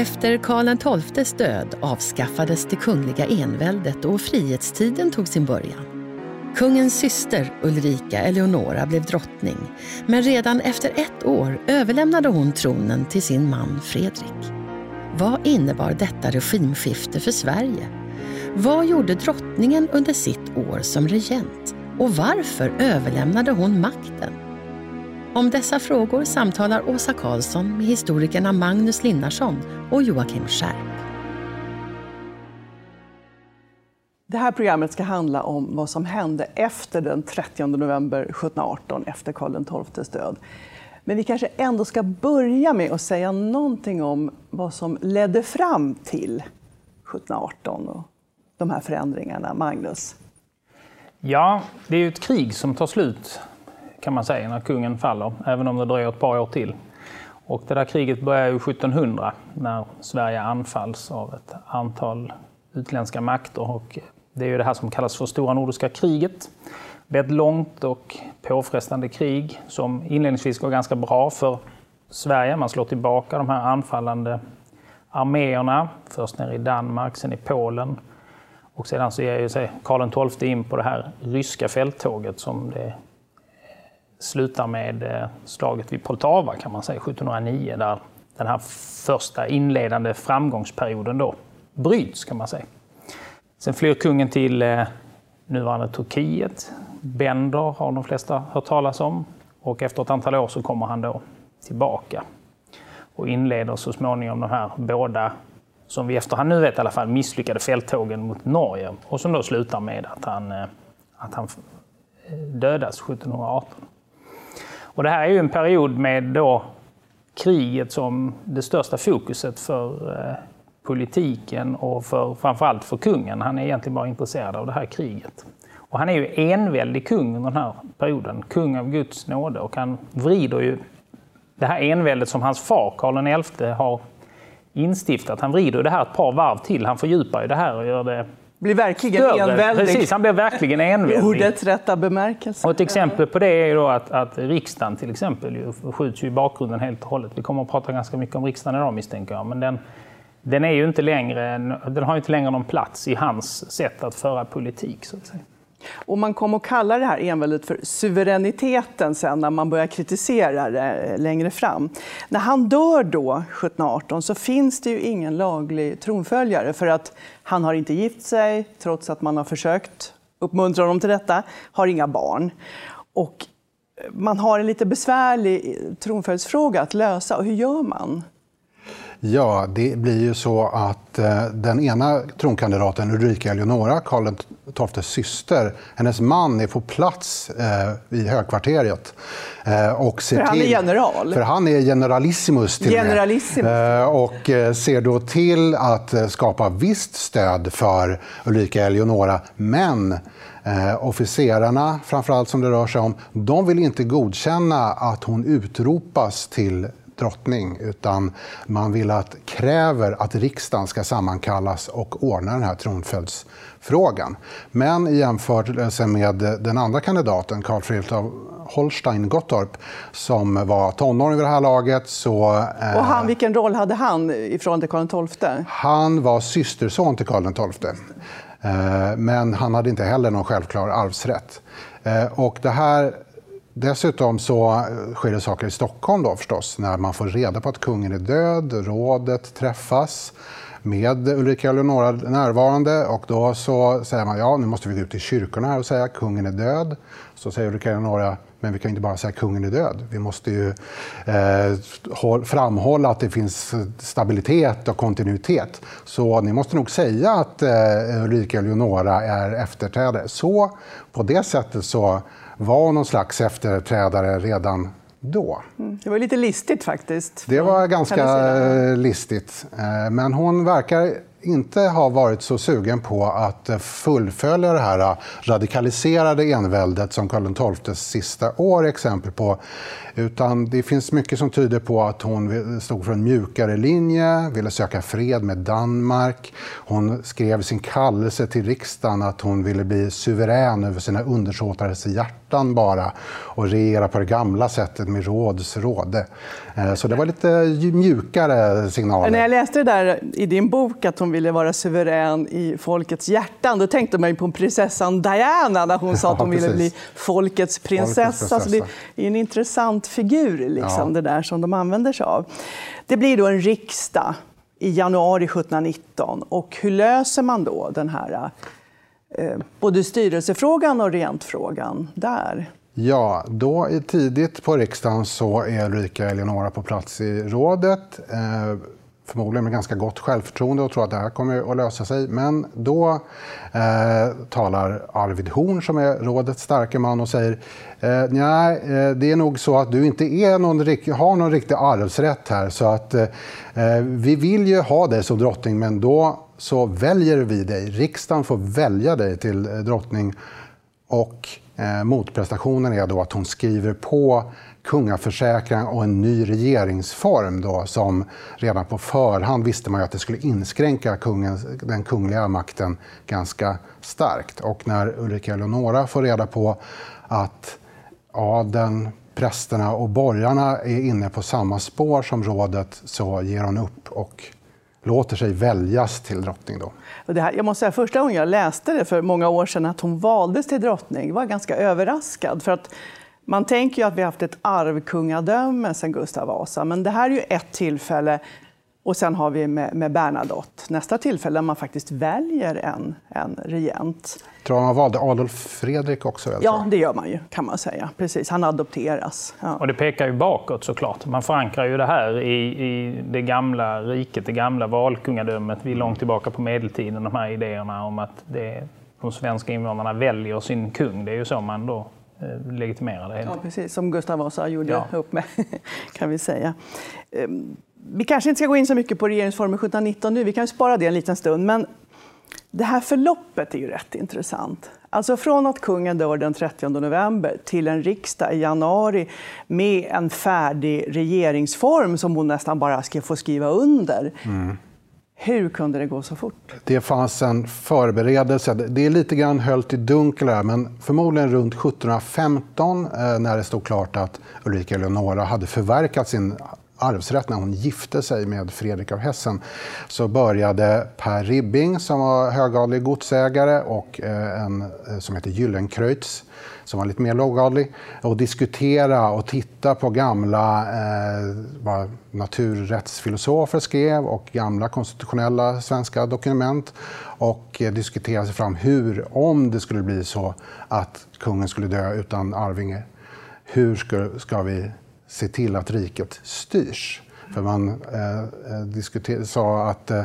Efter Karl XIIs död avskaffades det kungliga enväldet och frihetstiden tog sin början. Kungens syster Ulrika Eleonora blev drottning men redan efter ett år överlämnade hon tronen till sin man Fredrik. Vad innebar detta regimskifte för Sverige? Vad gjorde drottningen under sitt år som regent? Och varför överlämnade hon makten? Om dessa frågor samtalar Åsa Karlsson med historikerna Magnus Linnarsson och Joakim Skärp. Det här programmet ska handla om vad som hände efter den 30 november 1718, efter Karl XIIs död. Men vi kanske ändå ska börja med att säga någonting om vad som ledde fram till 1718 och de här förändringarna. Magnus? Ja, det är ju ett krig som tar slut kan man säga när kungen faller, även om det dröjer ett par år till. Och det där kriget börjar ju 1700 när Sverige anfalls av ett antal utländska makter. Och det är ju det här som kallas för Stora Nordiska kriget. Det är ett långt och påfrestande krig som inledningsvis går ganska bra för Sverige. Man slår tillbaka de här anfallande arméerna, först nere i Danmark, sen i Polen. Och sedan så ger ju sig Karl XII in på det här ryska fälttåget som det slutar med eh, slaget vid Poltava kan man säga, 1709, där den här första inledande framgångsperioden då bryts kan man säga. Sen flyr kungen till eh, nuvarande Turkiet. Bender har de flesta hört talas om. Och efter ett antal år så kommer han då tillbaka och inleder så småningom de här båda, som vi efterhand nu vet i alla fall, misslyckade fälttågen mot Norge. Och som då slutar med att han, eh, att han eh, dödas 1718. Och det här är ju en period med då kriget som det största fokuset för eh, politiken och för, framförallt för kungen. Han är egentligen bara intresserad av det här kriget. Och han är ju enväldig kung under den här perioden, kung av Guds nåde. Och han vrider ju det här enväldet som hans far Karl XI har instiftat. Han vrider det här ett par varv till. Han fördjupar ju det här och gör det blir verkligen större. enväldig. Precis, han blir verkligen enväldig. Ordets rätta bemärkelse. Och ett exempel på det är då att, att riksdagen till exempel ju skjuts ju i bakgrunden helt och hållet. Vi kommer att prata ganska mycket om riksdagen idag misstänker jag. Men den, den, är ju inte längre, den har inte längre någon plats i hans sätt att föra politik. Så att säga. Och man kom att kalla det här enväldet för suveräniteten sen när man börjar kritisera det eh, längre fram. När han dör då, 1718, så finns det ju ingen laglig tronföljare för att han har inte gift sig, trots att man har försökt uppmuntra honom till detta, har inga barn. Och eh, man har en lite besvärlig eh, tronföljdsfråga att lösa. Och hur gör man? Ja, det blir ju så att eh, den ena tronkandidaten, Ulrika Eleonora, Karl XIIs syster, hennes man är på plats eh, i högkvarteret. Eh, och ser för han är general? För han är generalissimus till generalissimus. Och ser då till att skapa visst stöd för Ulrika Eleonora. Men Eh, officerarna, framförallt som det rör sig om, de vill inte godkänna att hon utropas till drottning, utan man vill att, kräver att riksdagen ska sammankallas och ordna den här tronföljdsfrågan. Men i jämförelse med den andra kandidaten, Carl Fredrik av Holstein-Gottorp, som var tonåring vid det här laget. Så, eh, och han, vilken roll hade han i förhållande till Karl XII? Han var systerson till Karl XII. Eh, men han hade inte heller någon självklar arvsrätt. Eh, och det här Dessutom så eh, sker det saker i Stockholm då förstås, när man får reda på att kungen är död. Rådet träffas med Ulrika Eleonora närvarande och då så säger man ja, nu måste vi gå ut till kyrkorna här och säga att kungen är död. Så säger Ulrika Eleonora, men vi kan inte bara säga att kungen är död. Vi måste ju eh, framhålla att det finns stabilitet och kontinuitet. Så ni måste nog säga att eh, Ulrika Eleonora är efterträdare. Så på det sättet så var någon slags efterträdare redan då. Mm. Det var lite listigt faktiskt. Det var ganska listigt. Eh, men hon verkar inte har varit så sugen på att fullfölja det här radikaliserade enväldet som Karl XIIs sista år är exempel på. Utan det finns mycket som tyder på att hon stod för en mjukare linje, ville söka fred med Danmark. Hon skrev sin kallelse till riksdagen att hon ville bli suverän över sina undersåtares hjärtan bara och regera på det gamla sättet med råds råde. Eh, så det var lite mjukare signaler. När jag läste det där i din bok att hon ville vara suverän i folkets hjärtan, då tänkte man ju på prinsessan Diana när hon sa att hon ja, ville bli folkets prinsessa. Folkets prinsessa. Så det är en intressant figur liksom, ja. det där som de använder sig av. Det blir då en riksdag i januari 1719. Och hur löser man då den här Eh, både styrelsefrågan och rentfrågan där? Ja, då tidigt på riksdagen så är Ulrika Eleonora på plats i rådet. Eh, förmodligen med ganska gott självförtroende och tror att det här kommer att lösa sig. Men då eh, talar Arvid Horn, som är rådets starke man, och säger eh, nej, eh, det är nog så att du inte är någon, har någon riktig arvsrätt här. Så att, eh, eh, vi vill ju ha dig som drottning, men då så väljer vi dig. Riksdagen får välja dig till eh, drottning. Och eh, motprestationen är då att hon skriver på kungaförsäkran och en ny regeringsform då, som redan på förhand visste man att det skulle inskränka kungens, den kungliga makten ganska starkt. Och när Ulrika Eleonora får reda på att adeln, prästerna och borgarna är inne på samma spår som rådet så ger hon upp och låter sig väljas till drottning. Då. Det här, jag måste säga, första gången jag läste det för många år sedan, att hon valdes till drottning, var jag ganska överraskad. För att man tänker ju att vi har haft ett arvkungadöme sedan Gustav Vasa, men det här är ju ett tillfälle och sen har vi med, med Bernadotte nästa tillfälle där man faktiskt väljer en, en regent. Tror man valde Adolf Fredrik också? Ja, det gör man ju kan man säga. Precis, han adopteras. Ja. Och det pekar ju bakåt såklart. Man förankrar ju det här i, i det gamla riket, det gamla valkungadömet. Vi är långt tillbaka på medeltiden, de här idéerna om att det, de svenska invånarna väljer sin kung. Det är ju så man då Eh, legitimera det. Ja, precis, som Gustav Vasa gjorde ja. upp med, kan vi säga. Vi kanske inte ska gå in så mycket på regeringsformen 1719 nu, vi kan spara det en liten stund. Men det här förloppet är ju rätt intressant. Alltså från att kungen dör den 30 november till en riksdag i januari med en färdig regeringsform som hon nästan bara ska få skriva under. Mm. Hur kunde det gå så fort? Det fanns en förberedelse. Det är lite grann höljt i dunkel här, men förmodligen runt 1715 eh, när det stod klart att Ulrika Eleonora hade förverkat sin arvsrätt när hon gifte sig med Fredrik av Hessen så började Per Ribbing som var högadlig godsägare och eh, en eh, som heter Gyllenkreutz som var lite mer lågadlig och diskutera och titta på gamla eh, vad naturrättsfilosofer skrev och gamla konstitutionella svenska dokument och eh, diskutera sig fram hur, om det skulle bli så att kungen skulle dö utan arvinge, hur ska, ska vi se till att riket styrs? För man eh, eh sa att eh,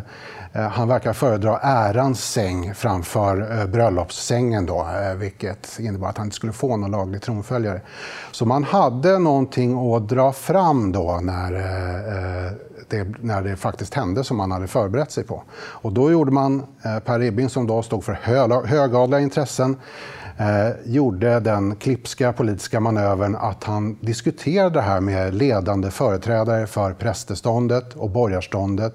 eh, han verkar föredra ärans säng framför eh, bröllopssängen, då, eh, vilket innebar att han inte skulle få någon laglig tronföljare. Så man hade någonting att dra fram då när, eh, eh det, när det faktiskt hände som man hade förberett sig på. Och då gjorde man, Per Ribbing som då stod för högadliga intressen, eh, gjorde den klipska politiska manövern att han diskuterade det här med ledande företrädare för prästeståndet och borgarståndet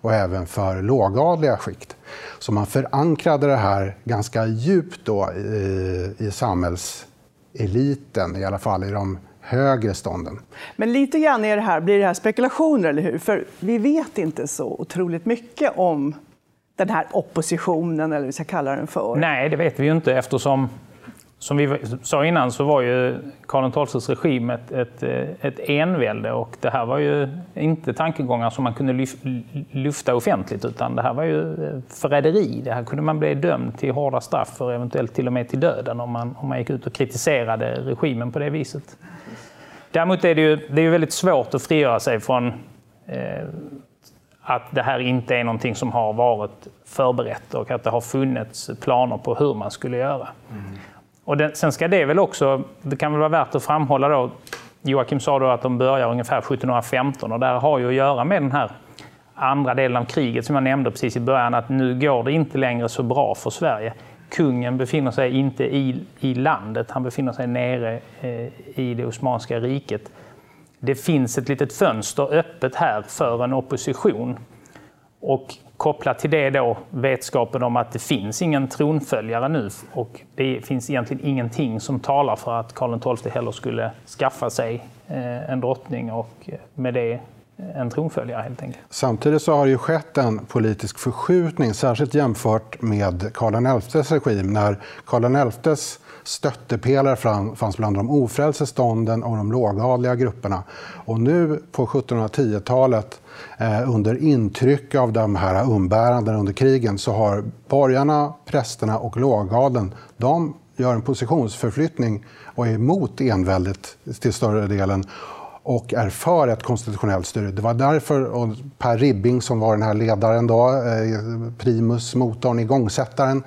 och även för lågadliga skikt. Så man förankrade det här ganska djupt då i, i samhällseliten, i alla fall i de högre stånden. Men lite grann är det här, blir det här spekulationer, eller hur? För vi vet inte så otroligt mycket om den här oppositionen, eller vad vi ska kalla den för? Nej, det vet vi ju inte eftersom som vi sa innan så var ju Karl XIIs regim ett, ett, ett envälde och det här var ju inte tankegångar som man kunde lyfta offentligt utan det här var ju förräderi. Det här kunde man bli dömd till hårda straff för, eventuellt till och med till döden om man, om man gick ut och kritiserade regimen på det viset. Däremot är det ju, det är väldigt svårt att frigöra sig från eh, att det här inte är någonting som har varit förberett och att det har funnits planer på hur man skulle göra. Mm. Och den, sen ska det väl också, det kan väl vara värt att framhålla då, Joakim sa då att de börjar ungefär 1715 och där har ju att göra med den här andra delen av kriget som jag nämnde precis i början, att nu går det inte längre så bra för Sverige. Kungen befinner sig inte i, i landet, han befinner sig nere eh, i det Osmanska riket. Det finns ett litet fönster öppet här för en opposition. Och kopplat till det då vetskapen om att det finns ingen tronföljare nu och det finns egentligen ingenting som talar för att Karl XII heller skulle skaffa sig eh, en drottning och eh, med det en tronföljare helt enkelt. Samtidigt så har det ju skett en politisk förskjutning, särskilt jämfört med Karl XIs regim. När Karl XIs stöttepelare fanns bland de ofrälse stånden och de lågadliga grupperna. Och nu på 1710-talet, eh, under intryck av de här umbärandena under krigen, så har borgarna, prästerna och lågadeln, de gör en positionsförflyttning och är emot enväldet till större delen och är för ett konstitutionellt styre. Det var därför Per Ribbing, som var den här ledaren, då, eh, primus, motorn, igångsättaren,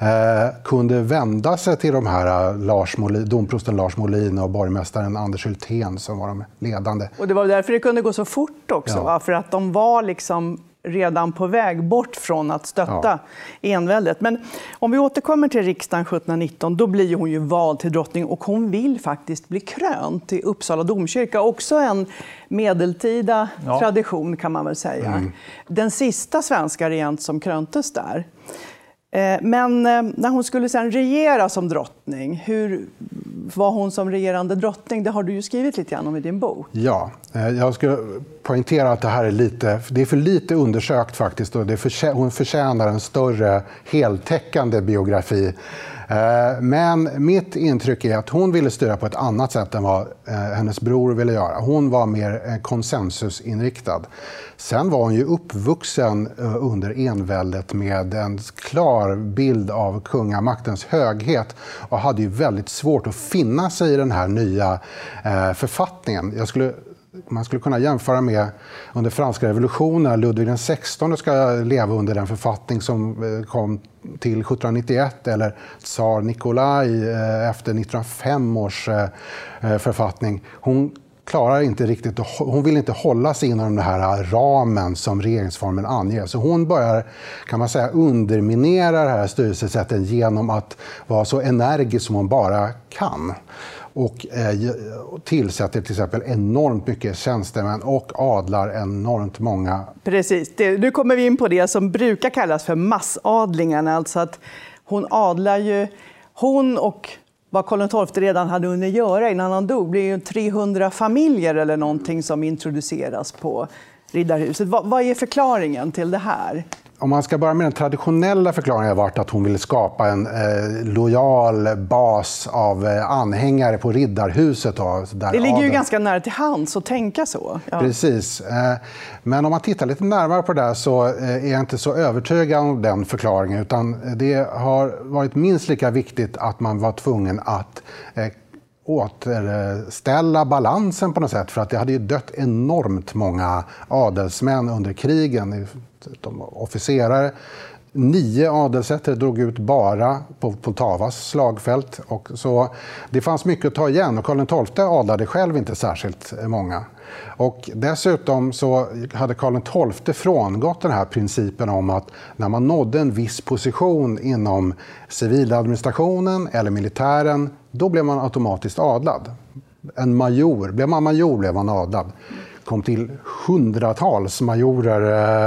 eh, kunde vända sig till de här eh, Lars Molin, domprosten Lars Molin och borgmästaren Anders Hultén som var de ledande. Och det var därför det kunde gå så fort också, ja. för att de var liksom redan på väg bort från att stötta ja. enväldet. Men om vi återkommer till riksdagen 1719, då blir hon ju vald till drottning och hon vill faktiskt bli krönt i Uppsala domkyrka. Också en medeltida ja. tradition kan man väl säga. Mm. Den sista svenska regent som kröntes där. Eh, men eh, när hon skulle sen regera som drottning, hur var hon som regerande drottning? Det har du ju skrivit lite grann om i din bok. Ja, eh, jag skulle poängtera att det här är lite, det är för lite undersökt faktiskt och det för, hon förtjänar en större heltäckande biografi. Eh, men mitt intryck är att hon ville styra på ett annat sätt än vad eh, hennes bror ville göra. Hon var mer eh, konsensusinriktad. Sen var hon ju uppvuxen under enväldet med en klar bild av kungamaktens höghet och hade ju väldigt svårt att finna sig i den här nya författningen. Jag skulle man skulle kunna jämföra med under franska revolutionen. Ludvig XVI ska leva under den författning som kom till 1791 eller tsar Nikolaj eh, efter 1905 års eh, eh, författning. Hon klarar inte riktigt, hon vill inte hålla sig inom den här ramen som regeringsformen anger. Så hon börjar kan man säga, underminera det här styrelsesättet genom att vara så energisk som hon bara kan och eh, tillsätter till exempel enormt mycket tjänstemän och adlar enormt många. Precis. Det, nu kommer vi in på det som brukar kallas för massadlingarna. Alltså att hon adlar ju... Hon och vad Karl XII redan hade hunnit göra innan han dog blir ju 300 familjer eller någonting som introduceras på Riddarhuset. Vad, vad är förklaringen till det här? Om man ska börja med den traditionella förklaringen har varit att hon ville skapa en eh, lojal bas av eh, anhängare på Riddarhuset. Då, där det ligger ju ganska nära till hands att tänka så. Ja. Precis. Eh, men om man tittar lite närmare på det där så eh, är jag inte så övertygad om den förklaringen. Utan det har varit minst lika viktigt att man var tvungen att eh, återställa balansen på något sätt. För att det hade ju dött enormt många adelsmän under krigen de officerare. Nio adelsätter drog ut bara på Poltavas slagfält. Och så det fanns mycket att ta igen och Karl XII adlade själv inte särskilt många. Och dessutom så hade Karl XII frångått den här principen om att när man nådde en viss position inom civiladministrationen eller militären, då blev man automatiskt adlad. En major, blev man major blev man adlad kom till hundratals majorer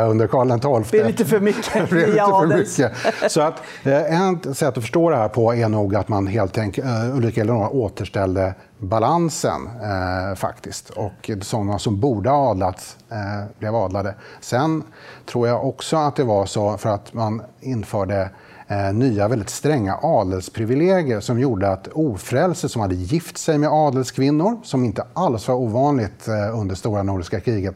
eh, under Karl XII. Det är lite för mycket. det är lite för mycket. Så att, eh, ett sätt att förstå det här på är nog att man helt enkelt, eh, Ulrika Eleonora återställde balansen eh, faktiskt. Och sådana som borde ha adlats eh, blev adlade. Sen tror jag också att det var så för att man införde Eh, nya väldigt stränga adelsprivilegier som gjorde att ofrälse som hade gift sig med adelskvinnor, som inte alls var ovanligt eh, under stora nordiska kriget,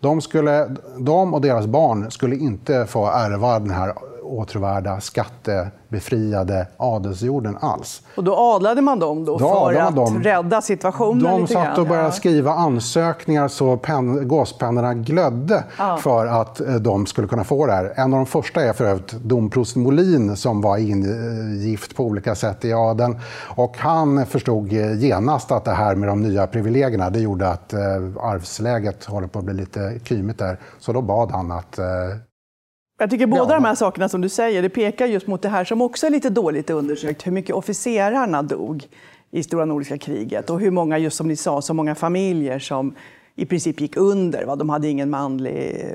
de, skulle, de och deras barn skulle inte få ärva den här åtråvärda skattebefriade adelsjorden alls. Och då adlade man dem då, då för att dem. rädda situationen De lite satt och började skriva ansökningar så pen, gåspennorna glödde ja. för att eh, de skulle kunna få det här. En av de första är för övrigt domprost Molin som var ingift på olika sätt i adeln. Och han förstod genast att det här med de nya privilegierna det gjorde att eh, arvsläget håller på att bli lite kymigt där. Så då bad han att jag tycker båda ja. de här sakerna som du säger, det pekar just mot det här som också är lite dåligt undersökt, hur mycket officerarna dog i Stora Nordiska kriget och hur många, just som ni sa, så många familjer som i princip gick under. Va? De hade ingen manlig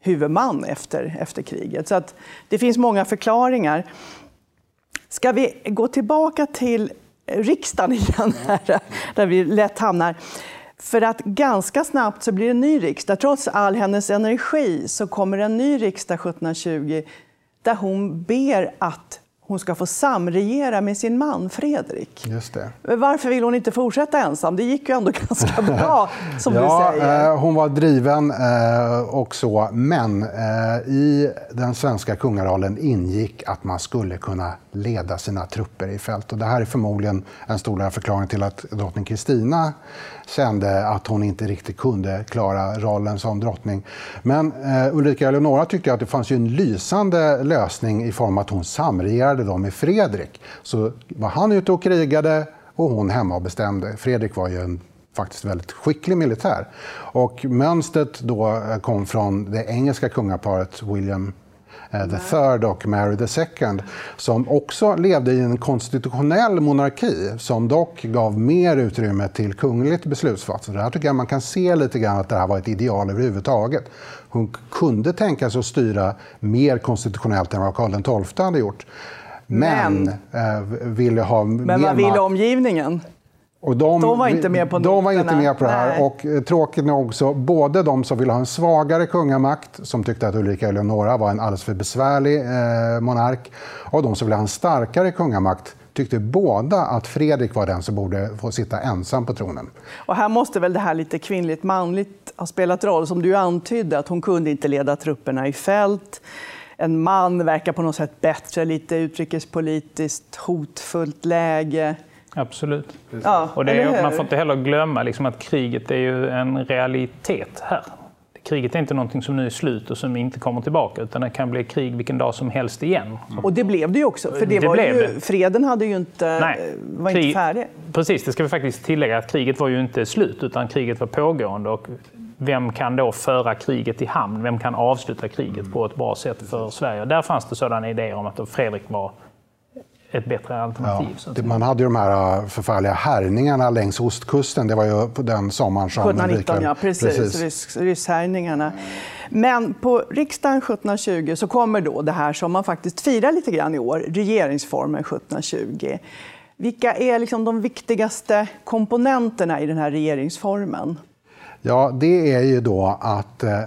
huvudman efter, efter kriget. Så att det finns många förklaringar. Ska vi gå tillbaka till riksdagen igen, här, där vi lätt hamnar. För att ganska snabbt så blir det en ny riksdag. Trots all hennes energi så kommer en ny riksdag 1720 där hon ber att hon ska få samregera med sin man Fredrik. Just det. Varför vill hon inte fortsätta ensam? Det gick ju ändå ganska bra, som ja, du säger. Eh, hon var driven eh, och så, men eh, i den svenska kungarollen ingick att man skulle kunna leda sina trupper i fält. Och det här är förmodligen en stor förklaring till att drottning Kristina kände att hon inte riktigt kunde klara rollen som drottning. Men Ulrika Eleonora tyckte att det fanns ju en lysande lösning i form av att hon samregerade då med Fredrik. Så var han ute och krigade och hon hemma och bestämde. Fredrik var ju en faktiskt väldigt skicklig militär. Och mönstret då eh, kom från det engelska kungaparet William Eh, the Third och Mary the Second som också levde i en konstitutionell monarki som dock gav mer utrymme till kungligt beslutsfattande. Här tycker jag man kan se lite grann att det här var ett ideal överhuvudtaget. Hon kunde tänka sig att styra mer konstitutionellt än vad Karl XII hade gjort. Men, men eh, ville ha men mer vad ville omgivningen? Och de, de, var inte med på De var inte med på det här. Nej. Och eh, tråkigt nog så både de som ville ha en svagare kungamakt, som tyckte att Ulrika Eleonora var en alldeles för besvärlig eh, monark, och de som ville ha en starkare kungamakt tyckte båda att Fredrik var den som borde få sitta ensam på tronen. Och här måste väl det här lite kvinnligt manligt ha spelat roll, som du antydde, att hon kunde inte leda trupperna i fält. En man verkar på något sätt bättre, lite utrikespolitiskt hotfullt läge. Absolut. Ja, och är, man får inte heller glömma liksom att kriget är ju en realitet här. Kriget är inte någonting som nu är slut och som inte kommer tillbaka utan det kan bli krig vilken dag som helst igen. Mm. Och det blev det ju också, för det, det var ju, det. freden hade ju inte, Nej, var krig, inte färdig. Precis, det ska vi faktiskt tillägga att kriget var ju inte slut utan kriget var pågående. Och vem kan då föra kriget i hamn? Vem kan avsluta kriget på ett bra sätt för Sverige? Där fanns det sådana idéer om att Fredrik var ett bättre alternativ. Ja, man hade ju de här äh, förfärliga härningarna längs ostkusten. Det var ju på den sommaren som... 1719, ja. Precis. precis. Rysshärjningarna. Men på riksdagen 1720 så kommer då det här som man faktiskt firar lite grann i år, regeringsformen 1720. Vilka är liksom de viktigaste komponenterna i den här regeringsformen? Ja, det är ju då att eh,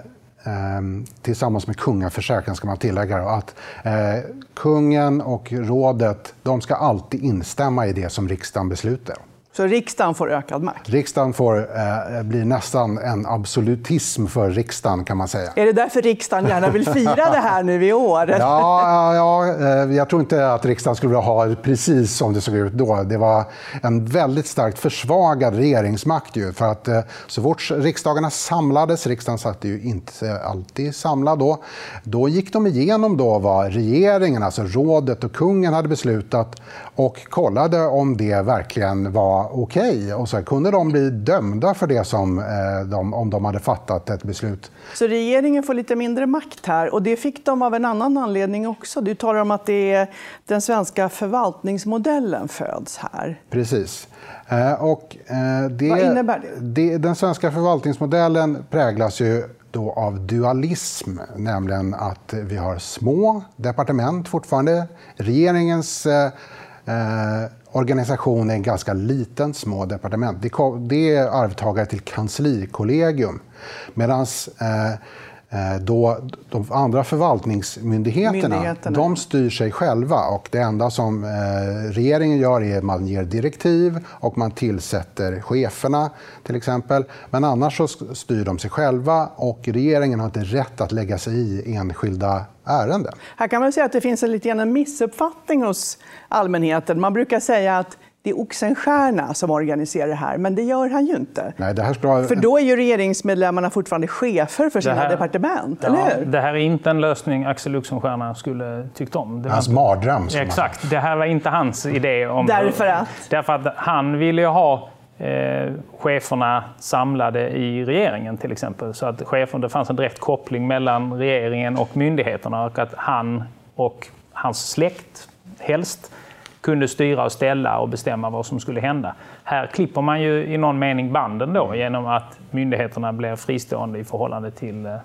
ehm, tillsammans med kungaförsäkran ska man tillägga då, att eh, kungen och rådet de ska alltid instämma i det som riksdagen beslutar. Så riksdagen får ökad makt? Riksdagen får eh, blir nästan en absolutism för riksdagen kan man säga. Är det därför riksdagen gärna vill fira det här nu i år? Ja, ja, eh, jag tror inte att riksdagen skulle vilja ha det precis som det såg ut då. Det var en väldigt starkt försvagad regeringsmakt ju, för att eh, så fort riksdagarna samlades, riksdagen satt ju inte alltid samlad då, då gick de igenom då vad regeringen, alltså rådet och kungen hade beslutat och kollade om det verkligen var okej. Okay. Och så kunde de bli dömda för det som eh, de, om de hade fattat ett beslut. Så regeringen får lite mindre makt här och det fick de av en annan anledning också. Du talar om att det är den svenska förvaltningsmodellen föds här. Precis. Eh, och eh, det, Vad innebär det? det? Den svenska förvaltningsmodellen präglas ju då av dualism, nämligen att vi har små departement fortfarande. Regeringens Eh, organisation är en ganska liten, små departement. Det, är arvtagare till kanslikollegium. Medan eh, Eh, då de andra förvaltningsmyndigheterna de styr sig själva. och Det enda som eh, regeringen gör är att man ger direktiv och man tillsätter cheferna. till exempel. Men annars så styr de sig själva och regeringen har inte rätt att lägga sig i enskilda ärenden. Här kan man säga att det finns en, lite en missuppfattning hos allmänheten. Man brukar säga att det är Oxenstierna som organiserar det här, men det gör han ju inte. Nej, det här ska... För då är ju regeringsmedlemmarna fortfarande chefer för sina här... departement, ja, eller hur? Det här är inte en lösning Axel Oxenstierna skulle tyckt om. Det hans mardröm. Exakt, det här var inte hans idé. Om... Därför att? Därför att han ville ju ha eh, cheferna samlade i regeringen till exempel. Så att chefen, det fanns en direkt koppling mellan regeringen och myndigheterna och att han och hans släkt helst kunde styra och ställa och bestämma vad som skulle hända. Här klipper man ju i någon mening banden då genom att myndigheterna blir fristående i förhållande till eh,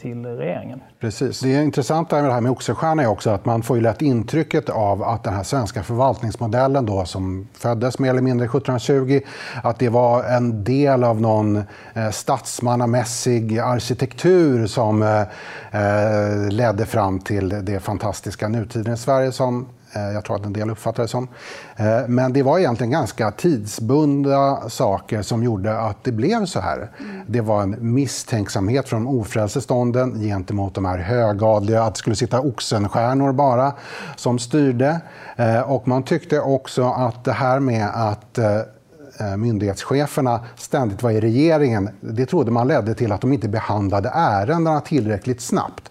till regeringen. Precis. Det intressanta med det här med Oxenstierna är också att man får ju lätt intrycket av att den här svenska förvaltningsmodellen då, som föddes mer eller mindre 1720, att det var en del av någon eh, statsmannamässig arkitektur som eh, eh ledde fram till det fantastiska nutiden i Sverige som Eh, jag tror att en del uppfattar det som. Eh, men det var egentligen ganska tidsbundna saker som gjorde att det blev så här. Det var en misstänksamhet från ofrälsestånden gentemot de här högadliga, att det skulle sitta oxenstjärnor bara, som styrde. Eh, och man tyckte också att det här med att myndighetscheferna ständigt var i regeringen, det trodde man ledde till att de inte behandlade ärendena tillräckligt snabbt.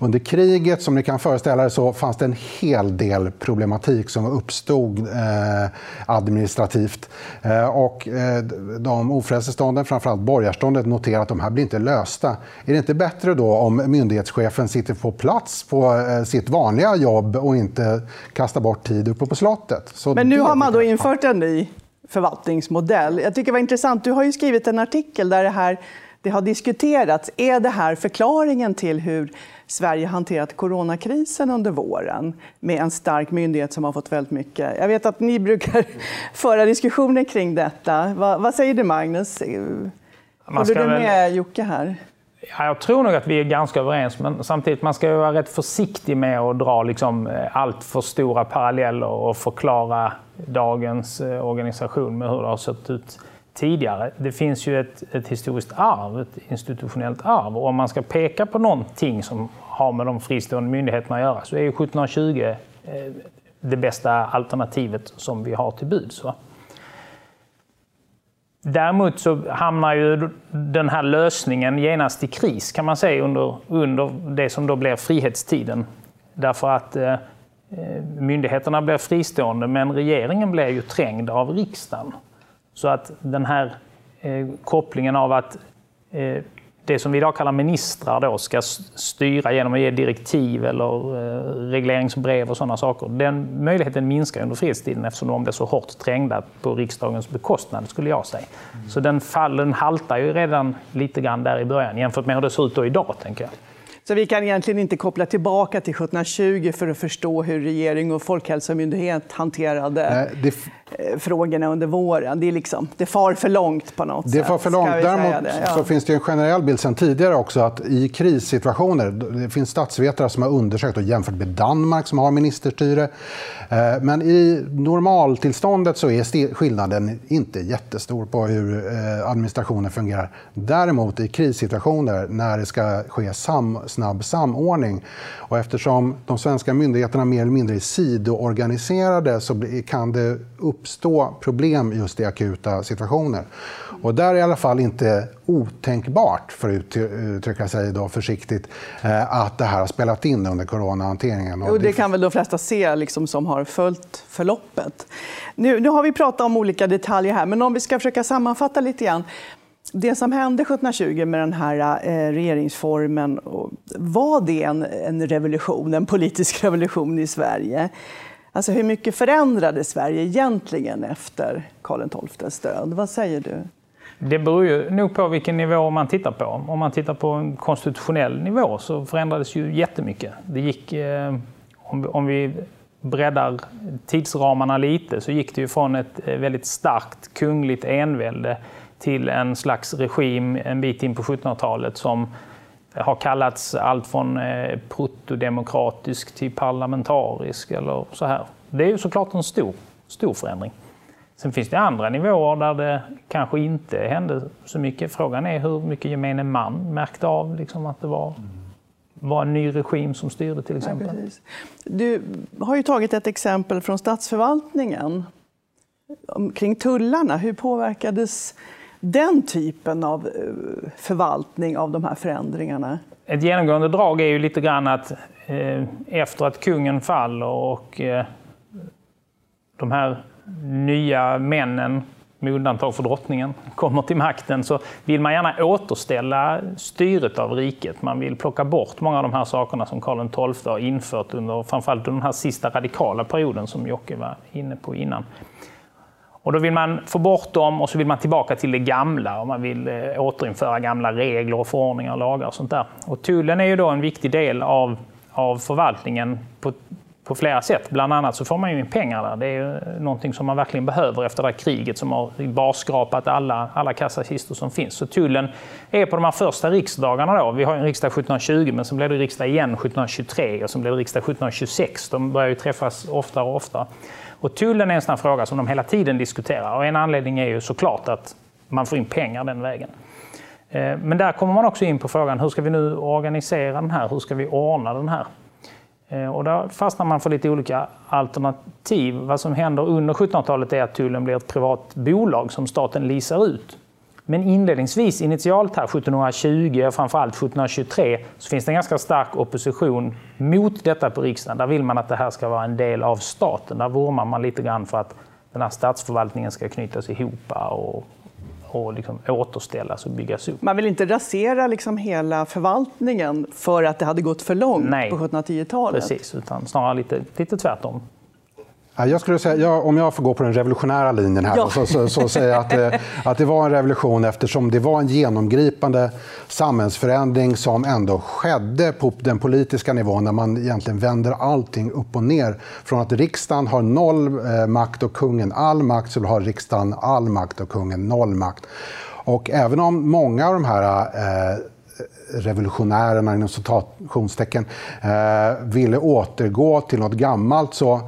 Under kriget, som ni kan föreställa er, så fanns det en hel del problematik som uppstod eh, administrativt. Eh, och eh, de ofrälsestånden, framförallt borgarståndet, noterade att de här blir inte lösta. Är det inte bättre då om myndighetschefen sitter på plats på eh, sitt vanliga jobb och inte kastar bort tid uppe på slottet? Så Men nu har man då infört en ny förvaltningsmodell. Jag tycker det var intressant. Du har ju skrivit en artikel där det här det har diskuterats. Är det här förklaringen till hur Sverige hanterat coronakrisen under våren med en stark myndighet som har fått väldigt mycket. Jag vet att ni brukar föra diskussioner kring detta. vad, vad säger du, Magnus? Håller du med väl... Jocke här? Ja, jag tror nog att vi är ganska överens, men samtidigt man ska vara rätt försiktig med att dra liksom eh, allt för stora paralleller och förklara dagens eh, organisation med hur det har sett ut tidigare. Det finns ju ett, ett historiskt arv, ett institutionellt arv. Och om man ska peka på någonting som har med de fristående myndigheterna att göra så är ju 1720 eh, det bästa alternativet som vi har till buds. Däremot så hamnar ju den här lösningen genast i kris kan man säga under, under det som då blir frihetstiden. Därför att eh, eh myndigheterna blir fristående men regeringen blir ju trängd av riksdagen. Så att den här eh, kopplingen av att eh, det som vi idag kallar ministrar då ska styra genom att ge direktiv eller eh, regleringsbrev och sådana saker. Den möjligheten minskar under frihetstiden eftersom de blir så hårt trängda på riksdagens bekostnad, skulle jag säga. Mm. Så den fallen haltar ju redan lite grann där i början jämfört med hur det ser ut idag, tänker jag. Så vi kan egentligen inte koppla tillbaka till 1720 för att förstå hur regering och folkhälsomyndighet hanterade Nej, det... Eh, frågorna under våren. Det, är liksom, det far för långt på något det sätt. Far för långt. Däremot ja. så finns det en generell bild sen tidigare också att i krissituationer, det finns statsvetare som har undersökt och jämfört med Danmark som har ministerstyre. Eh, men i normaltillståndet så är skillnaden inte jättestor på hur eh, administrationen fungerar. Däremot i krissituationer när det ska ske sam snabb samordning. Och eftersom de svenska myndigheterna mer eller mindre är sidoorganiserade så kan det uppstå problem just i akuta situationer. Och där är i alla fall inte otänkbart, för att uttrycka sig då försiktigt, eh, att det här har spelat in under coronahanteringen. Och det kan väl de flesta se liksom, som har följt förloppet. Nu, nu har vi pratat om olika detaljer här, men om vi ska försöka sammanfatta lite grann. Det som hände 1720 med den här eh, regeringsformen, var det en, en revolution, en politisk revolution i Sverige? Alltså hur mycket förändrade Sverige egentligen efter Karl XIIs död? Vad säger du? Det beror ju nog på vilken nivå man tittar på. Om man tittar på en konstitutionell nivå så förändrades ju jättemycket. Det gick, eh, om, om vi breddar tidsramarna lite så gick det ju från ett eh, väldigt starkt kungligt envälde till en slags regim en bit in på 1700-talet som har kallats allt från eh, protodemokratisk till parlamentarisk eller så här. Det är ju såklart en stor, stor förändring. Sen finns det andra nivåer där det kanske inte hände så mycket. Frågan är hur mycket gemene man märkte av liksom, att det var, var en ny regim som styrde till exempel. Ja, du har ju tagit ett exempel från statsförvaltningen kring tullarna. Hur påverkades den typen av eh, förvaltning av de här förändringarna? Ett genomgående drag är ju lite grann att eh, efter att kungen faller och eh, de här nya männen, med undantag för drottningen, kommer till makten så vill man gärna återställa styret av riket. Man vill plocka bort många av de här sakerna som Karl XII har infört under framförallt den här sista radikala perioden som Jocke var inne på innan. Och då vill man få bort dem och så vill man tillbaka till det gamla och man vill eh, återinföra gamla regler och förordningar och lagar och sånt där. Och tullen är ju då en viktig del av, av förvaltningen på, på flera sätt. Bland annat så får man ju in pengar där. Det är ju någonting som man verkligen behöver efter det här kriget som har barskrapat alla, alla kassakistor som finns. Så tullen är på de här första riksdagarna då. Vi har en riksdag 1720 men sen blev det riksdag igen 1723 och sen blev det riksdag 1726. De börjar ju träffas oftare och oftare. Och tullen är en sån fråga som de hela tiden diskuterar. Och en anledning är ju såklart att man får in pengar den vägen. Eh, men där kommer man också in på frågan hur ska vi nu organisera den här? Hur ska vi ordna den här? Eh, och där fastnar man för lite olika alternativ. Vad som händer under 1700-talet är att tullen blir ett privat bolag som staten leasar ut. Men inledningsvis, initialt här 1720 och framförallt 1723, så finns det en ganska stark opposition mot detta på riksdagen. Där vill man att det här ska vara en del av staten. Där vurmar man lite grann för att den här statsförvaltningen ska knytas ihop och, och liksom återställas och byggas upp. Man vill inte rasera liksom hela förvaltningen för att det hade gått för långt Nej, på 1710-talet? Precis, utan snarare lite, lite tvärtom. Jag skulle säga, ja, om jag får gå på den revolutionära linjen här, ja. så, så, så säger jag att, eh, att det var en revolution eftersom det var en genomgripande samhällsförändring som ändå skedde på den politiska nivån när man egentligen vänder allting upp och ner. Från att riksdagen har noll eh, makt och kungen all makt så har riksdagen all makt och kungen noll makt. Och även om många av de här eh, revolutionärerna inom citationstecken eh, ville återgå till något gammalt så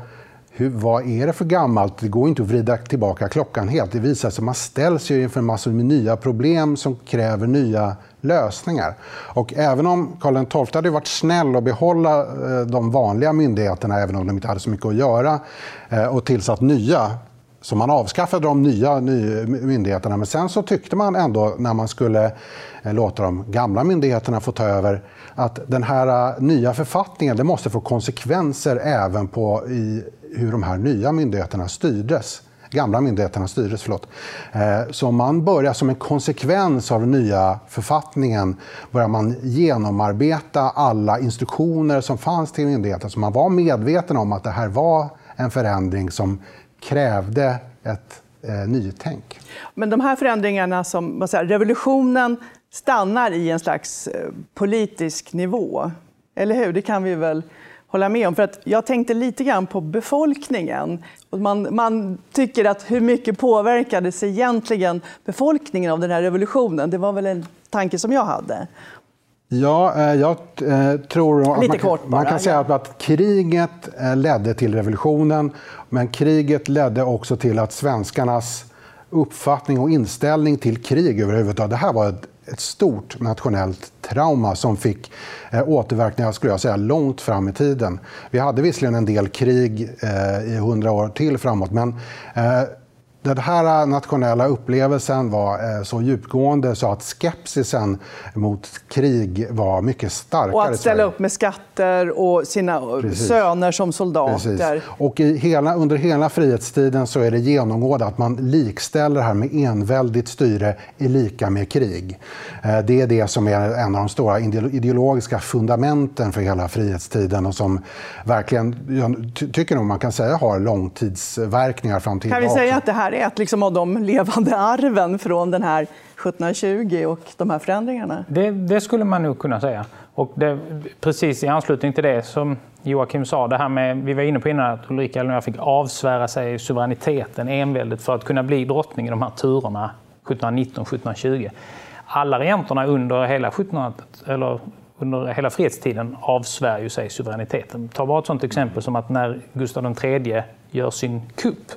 hur, vad är det för gammalt? Det går inte att vrida tillbaka klockan helt. Det visar sig att man ställs ju inför massor med nya problem som kräver nya lösningar. Och även om Karl XII hade varit snäll och behålla eh, de vanliga myndigheterna, även om de inte hade så mycket att göra, eh, och tillsatt nya så man avskaffade de nya, nya myndigheterna. Men sen så tyckte man ändå när man skulle eh, låta de gamla myndigheterna få ta över att den här nya författningen det måste få konsekvenser även på i hur de här nya myndigheterna styrdes gamla myndigheterna styrdes. Förlåt. Eh, så man börjar som en konsekvens av den nya författningen börjar man genomarbeta alla instruktioner som fanns till myndigheten. Så man var medveten om att det här var en förändring som krävde ett eh, nytänk. Men de här förändringarna, som, säga, revolutionen stannar i en slags eh, politisk nivå. Eller hur? Det kan vi väl hålla med om. För att jag tänkte lite grann på befolkningen. Man, man tycker att hur mycket påverkades egentligen befolkningen av den här revolutionen? Det var väl en tanke som jag hade. Ja, eh, jag eh, tror att man, kan, man kan säga att kriget eh, ledde till revolutionen, men kriget ledde också till att svenskarnas uppfattning och inställning till krig överhuvudtaget, det här var ett ett stort nationellt trauma som fick eh, återverkningar skulle jag säga, långt fram i tiden. Vi hade visserligen en del krig eh, i hundra år till framåt men eh, den här nationella upplevelsen var eh, så djupgående så att skepsisen mot krig var mycket starkare. Och att ställa upp med skatter och sina Precis. söner som soldater. Precis. Och hela, under hela frihetstiden så är det genomgående att man likställer det här med enväldigt styre i lika med krig. Eh, det är det som är en av de stora ideologiska fundamenten för hela frihetstiden och som verkligen, jag tycker nog man kan säga har långtidsverkningar fram till idag. Kan vi säga att det här här är ett liksom av de levande arven från den här 1720 och de här förändringarna? Det, det skulle man nog kunna säga. Och det, precis i anslutning till det som Joakim sa, det här med, vi var inne på innan att Ulrika Eleonora fick avsvära sig suveräniteten, enväldet, för att kunna bli drottning i de här turerna 1719-1720. Alla regenterna under hela 1700 eller under hela fredstiden avsvär ju sig suveräniteten. Ta bara ett sådant exempel som att när Gustav III gör sin kupp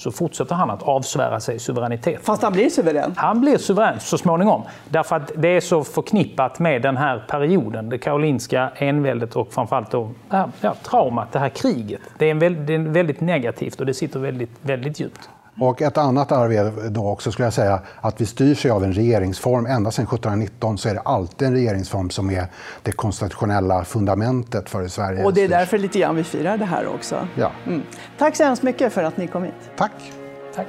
så fortsätter han att avsvära sig suveränitet. Fast han blir suverän? Han blir suverän så småningom. Därför att det är så förknippat med den här perioden, det karolinska enväldet och framförallt då, ja, traumat, det här kriget. Det är, väldigt, det är väldigt negativt och det sitter väldigt, väldigt djupt. Och ett annat arv är då också, skulle jag säga, att vi styrs av en regeringsform. Ända sedan 1719 så är det alltid en regeringsform som är det konstitutionella fundamentet för Sverige. Och det är därför lite grann vi firar det här också. Ja. Mm. Tack så hemskt mycket för att ni kom hit. Tack. Tack.